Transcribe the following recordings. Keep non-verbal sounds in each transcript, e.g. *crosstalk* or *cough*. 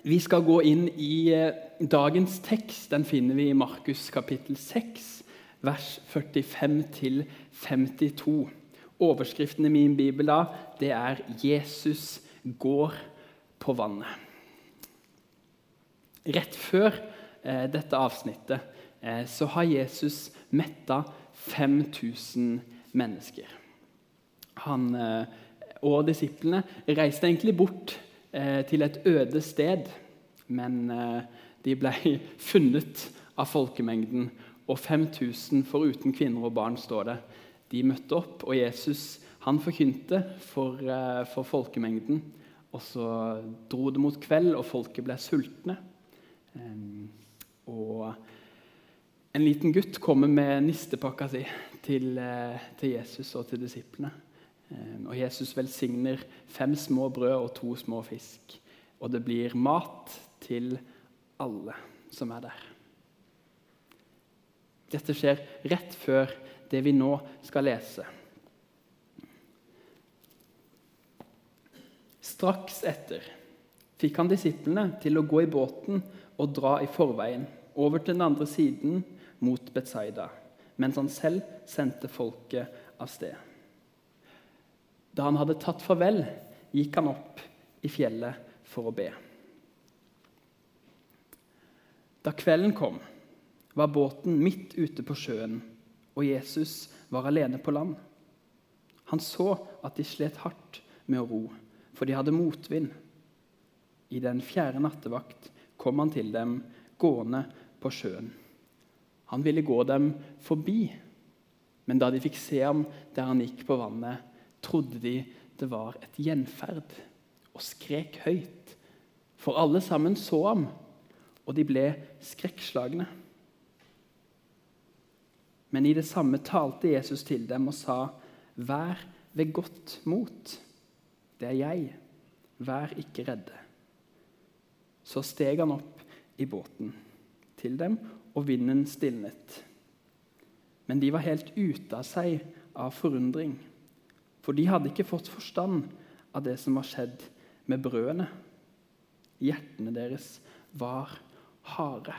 Vi skal gå inn i eh, dagens tekst. Den finner vi i Markus kapittel 6, vers 45 52. Overskriften i min bibel da, det er 'Jesus går på vannet'. Rett før eh, dette avsnittet eh, så har Jesus metta 5000 mennesker. Han eh, og disiplene reiste egentlig bort til et øde sted, men eh, de ble *laughs* funnet av folkemengden, og 5000 foruten kvinner og barn står det. De møtte opp, og Jesus han forkynte for, eh, for folkemengden. Og så dro det mot kveld, og folket ble sultne. Og en liten gutt kommer med nistepakka si til, eh, til Jesus og til disiplene. Um, og Jesus velsigner fem små brød og to små fisk. Og det blir mat til alle som er der. Dette skjer rett før det vi nå skal lese. Straks etter fikk han disiplene til å gå i båten og dra i forveien over til den andre siden mot Betzaida, mens han selv sendte folket av sted. Da han hadde tatt farvel, gikk han opp i fjellet for å be. Da kvelden kom, var båten midt ute på sjøen, og Jesus var alene på land. Han så at de slet hardt med å ro, for de hadde motvind. I den fjerde nattevakt kom han til dem gående på sjøen. Han ville gå dem forbi, men da de fikk se ham der han gikk på vannet, trodde de det var et gjenferd, og skrek høyt. For alle sammen så ham og de ble skrekkslagne. Men i det samme talte Jesus til dem og sa, 'Vær ved godt mot. Det er jeg. Vær ikke redde.' Så steg han opp i båten til dem, og vinden stilnet. Men de var helt ute av seg av forundring, for de hadde ikke fått forstand av det som var skjedd med brødene. Hjertene deres var harde.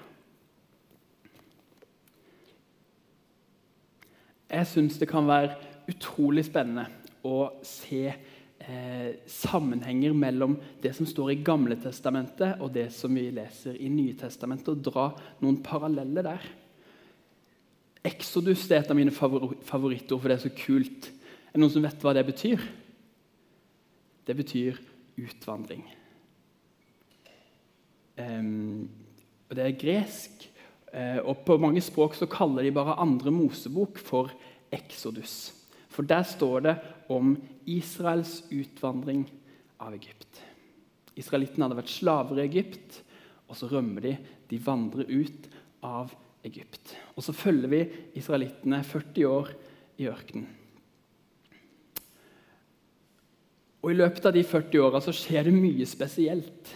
Jeg syns det kan være utrolig spennende å se eh, sammenhenger mellom det som står i Gamle testamentet og det som vi leser i Nye testamentet, og dra noen paralleller der. Exodus er et av mine favorittord, for det er så kult. Er det noen som vet hva det betyr? Det betyr utvandring. Um, og Det er gresk. Eh, og På mange språk så kaller de bare andre Mosebok for Exodus. For der står det om Israels utvandring av Egypt. Israelittene hadde vært slaver i Egypt, og så rømmer de. De vandrer ut av Egypt. Og så følger vi israelittene 40 år i ørkenen. Og I løpet av de 40 åra skjer det mye spesielt.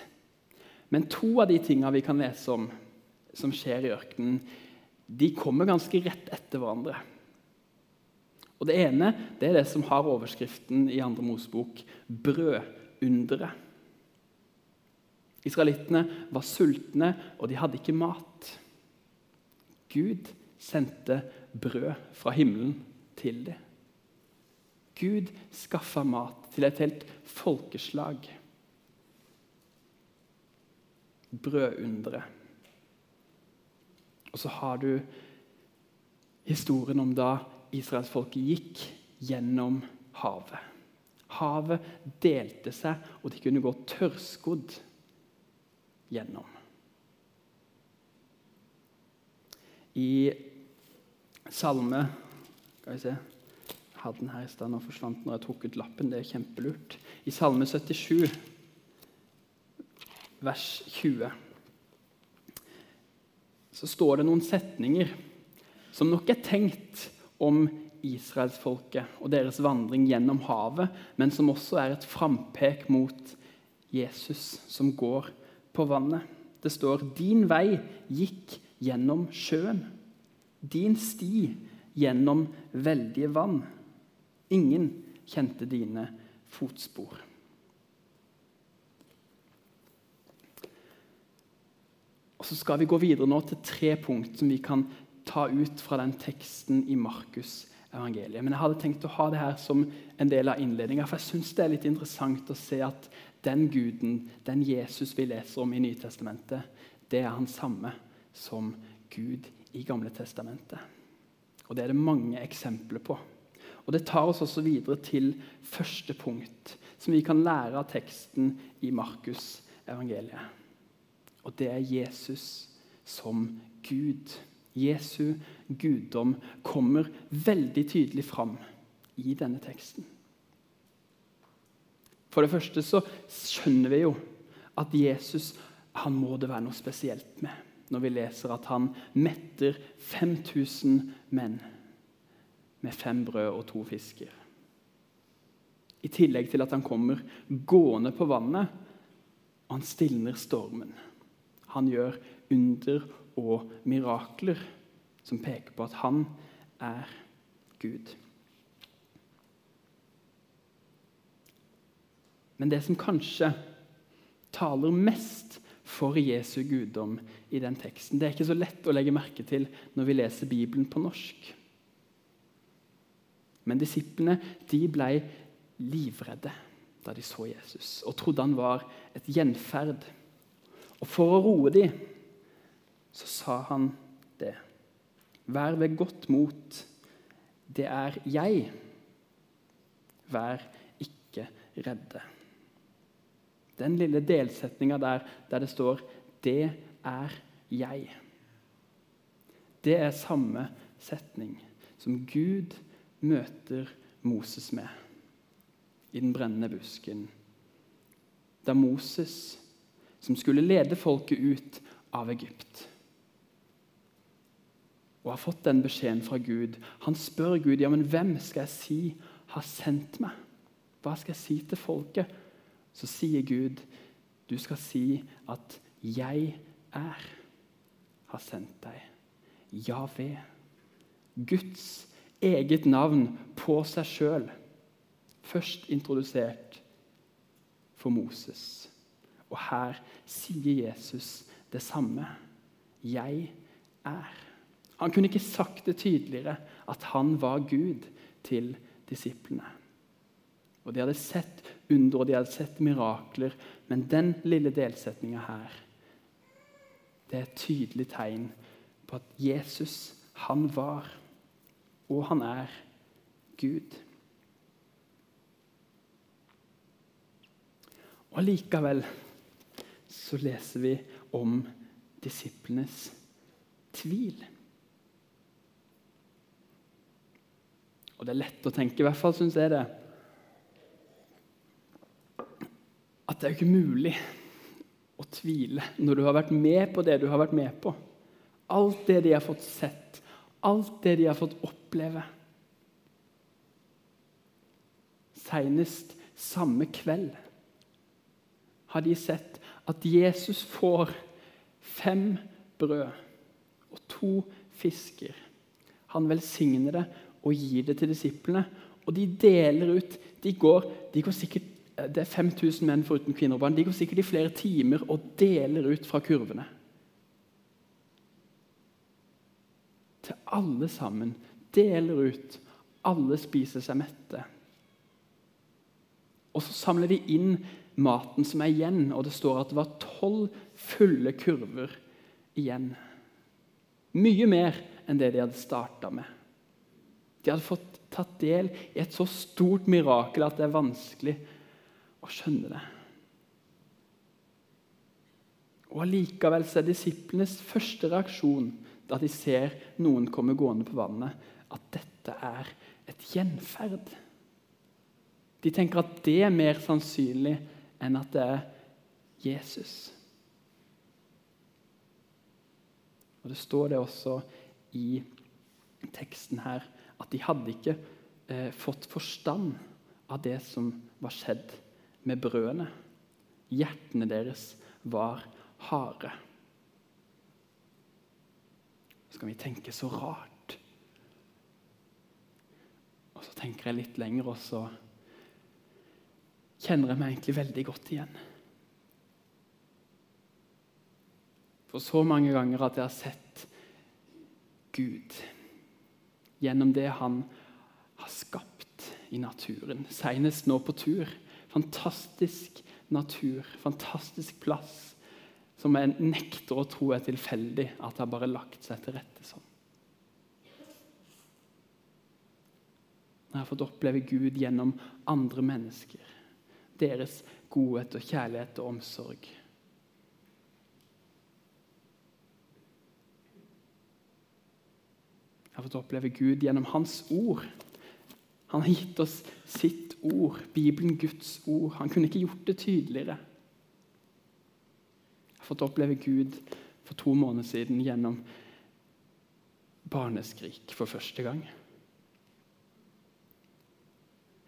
Men to av de tingene vi kan lese om som skjer i ørkenen, de kommer ganske rett etter hverandre. Og Det ene det er det som har overskriften i andre Mosebok 'brødunderet'. Israelittene var sultne, og de hadde ikke mat. Gud sendte brød fra himmelen til dem. Gud skaffa mat til et helt folkeslag brødunderet. Og så har du historien om da israelsfolket gikk gjennom havet. Havet delte seg, og de kunne gå tørrskodd gjennom. I salme Skal vi se hadde den her i stad, nå forsvant når jeg tok ut lappen. Det er kjempelurt. I Salme 77 vers 20, så står det noen setninger som nok er tenkt om israelsfolket og deres vandring gjennom havet, men som også er et frampek mot Jesus som går på vannet. Det står 'Din vei gikk gjennom sjøen'. Din sti gjennom veldige vann. Ingen kjente dine fotspor. Og så skal vi gå videre nå til tre punkt som vi kan ta ut fra den teksten i Markus evangeliet. Men jeg hadde tenkt å ha det her som en del av innledninga, for jeg syns det er litt interessant å se at den guden, den Jesus vi leser om i Nytestamentet, det er han samme som Gud i Gamle testamentet. Og Det er det mange eksempler på. Og Det tar oss også videre til første punkt, som vi kan lære av teksten i Markus evangeliet. Og det er Jesus som Gud. Jesu guddom kommer veldig tydelig fram i denne teksten. For det første så skjønner vi jo at Jesus han må det være noe spesielt med når vi leser at han metter 5000 menn med fem brød og to fisker. I tillegg til at han kommer gående på vannet, og han stilner stormen. Han gjør under og mirakler som peker på at han er Gud. Men det som kanskje taler mest for Jesu guddom i den teksten, det er ikke så lett å legge merke til når vi leser Bibelen på norsk. Men disiplene de ble livredde da de så Jesus, og trodde han var et gjenferd. Og for å roe dem så sa han det. Vær ved godt mot. Det er jeg. Vær ikke redde. Den lille delsetninga der, der det står 'Det er jeg'. Det er samme setning som Gud møter Moses med i den brennende busken. Da Moses, som skulle lede folket ut av Egypt og har fått den beskjeden fra Gud. Han spør Gud ja, men hvem skal jeg si har sendt meg. Hva skal jeg si til folket? Så sier Gud, du skal si at 'jeg er' har sendt deg. Javé. Guds eget navn på seg sjøl. Først introdusert for Moses. Og her sier Jesus det samme. 'Jeg er'. Han kunne ikke sagt det tydeligere at han var Gud til disiplene. Og De hadde sett under og de hadde sett mirakler, men den lille delsetninga her det er et tydelig tegn på at Jesus, han var, og han er, Gud. Og Likevel så leser vi om disiplenes tvil. Og det er lett å tenke, i hvert fall syns jeg det, at det er jo ikke mulig å tvile når du har vært med på det du har vært med på. Alt det de har fått sett, alt det de har fått oppleve. Senest samme kveld har de sett at Jesus får fem brød og to fisker. Han velsigner det og gir det til disiplene. Og de deler ut de går, de går sikkert, Det er 5000 menn foruten kvinner og barn. De går sikkert i flere timer og deler ut fra kurvene. Til alle sammen. Deler ut. Alle spiser seg mette. Og så samler de inn maten som er igjen, og det står at det var tolv fulle kurver igjen. Mye mer enn det de hadde starta med. De hadde fått tatt del i et så stort mirakel at det er vanskelig å skjønne det. Og Allikevel er disiplenes første reaksjon da de ser noen komme gående på vannet, at dette er et gjenferd. De tenker at det er mer sannsynlig enn at det er Jesus. Og Det står det også i teksten her at de hadde ikke eh, fått forstand av det som var skjedd med brødene. Hjertene deres var harde. Så kan vi tenke så rart. Og så tenker jeg litt lenger, og så kjenner jeg meg egentlig veldig godt igjen. For så mange ganger at jeg har sett Gud gjennom det han har skapt i naturen. Senest nå på tur. Fantastisk natur, fantastisk plass som jeg nekter å tro er tilfeldig, at det har bare lagt seg til rette sånn. Jeg har fått oppleve Gud gjennom andre mennesker, deres godhet og kjærlighet og omsorg. Jeg har fått oppleve Gud gjennom Hans ord. Han har gitt oss sitt ord, Bibelen, Guds ord. Han kunne ikke gjort det tydeligere. Jeg har fått oppleve Gud for to måneder siden gjennom barneskrik for første gang.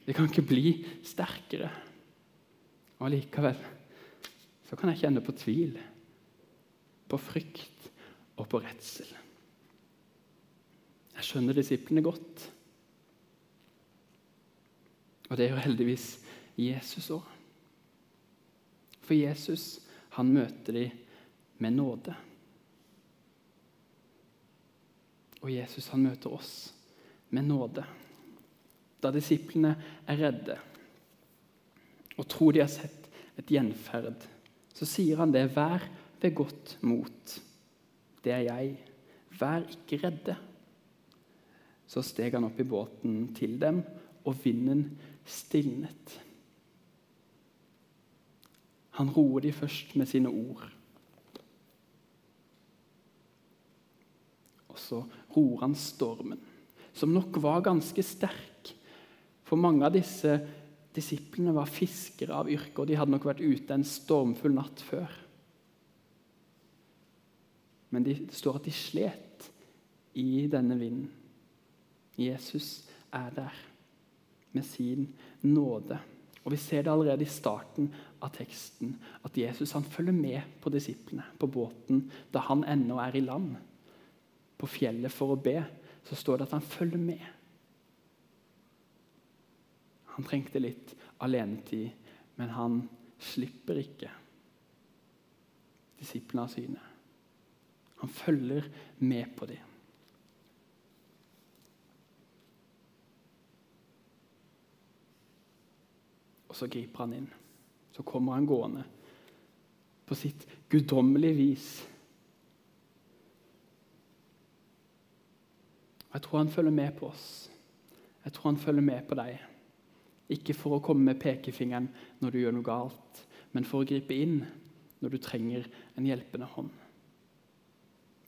Det kan ikke bli sterkere. Og allikevel så kan jeg kjenne på tvil, på frykt og på redsel. Jeg skjønner disiplene godt. Og det gjør heldigvis Jesus òg. For Jesus, han møter dem med nåde. Og Jesus, han møter oss med nåde. Da disiplene er redde og tror de har sett et gjenferd, så sier han det. Vær ved godt mot. Det er jeg. Vær ikke redde. Så steg han opp i båten til dem, og vinden stilnet. Han roer de først med sine ord. Og så roer han stormen, som nok var ganske sterk. For mange av disse disiplene var fiskere av yrke, og de hadde nok vært ute en stormfull natt før. Men det står at de slet i denne vinden. Jesus er der med sin nåde. Og Vi ser det allerede i starten av teksten, at Jesus han følger med på disiplene på båten da han ennå er i land. På fjellet for å be, så står det at han følger med. Han trengte litt alenetid, men han slipper ikke disiplene av syne. Han følger med på dem. Og så griper han inn. Så kommer han gående på sitt guddommelige vis. Jeg tror han følger med på oss. Jeg tror han følger med på deg. Ikke for å komme med pekefingeren når du gjør noe galt, men for å gripe inn når du trenger en hjelpende hånd.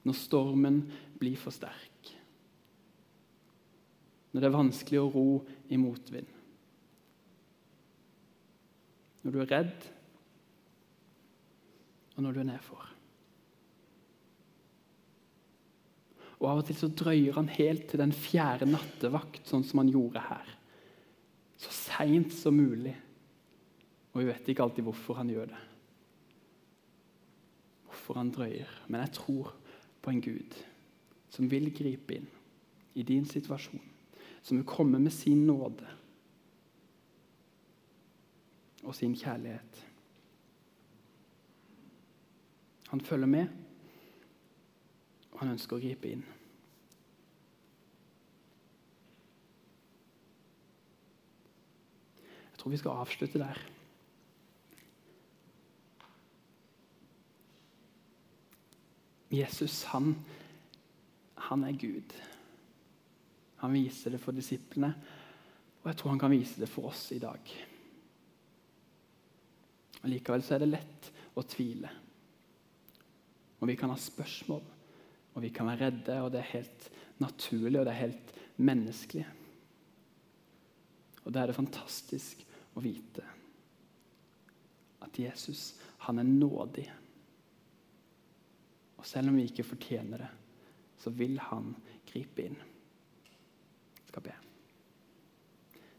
Når stormen blir for sterk. Når det er vanskelig å ro i motvind. Når du er redd, og når du er nedfor. Og Av og til så drøyer han helt til den fjerde nattevakt, sånn som han gjorde her. Så seint som mulig. Og vi vet ikke alltid hvorfor han gjør det. Hvorfor han drøyer. Men jeg tror på en Gud som vil gripe inn i din situasjon. Som vil komme med sin nåde og sin kjærlighet. Han følger med, og han ønsker å gripe inn. Tror vi skal avslutte der. Jesus, han, han er Gud. Han viser det for disiplene, og jeg tror han kan vise det for oss i dag. Og Likevel så er det lett å tvile. Og vi kan ha spørsmål, og vi kan være redde, og det er helt naturlig og det er helt menneskelig. Og da er det fantastisk å vite at Jesus, han er nådig. Og selv om vi ikke fortjener det, så vil han gripe inn. Jeg skal be.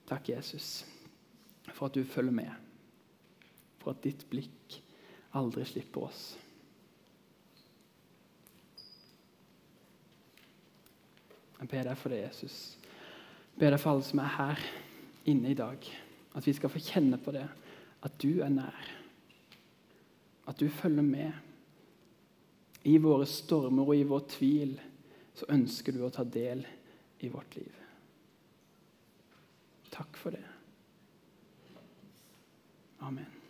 Takk, Jesus, for at du følger med for at ditt blikk aldri slipper oss. Jeg ber deg for det, Jesus. Jeg ber deg for alle som er her inne i dag. At vi skal få kjenne på det. At du er nær. At du følger med. I våre stormer og i vår tvil så ønsker du å ta del i vårt liv. Takk for det. Amen.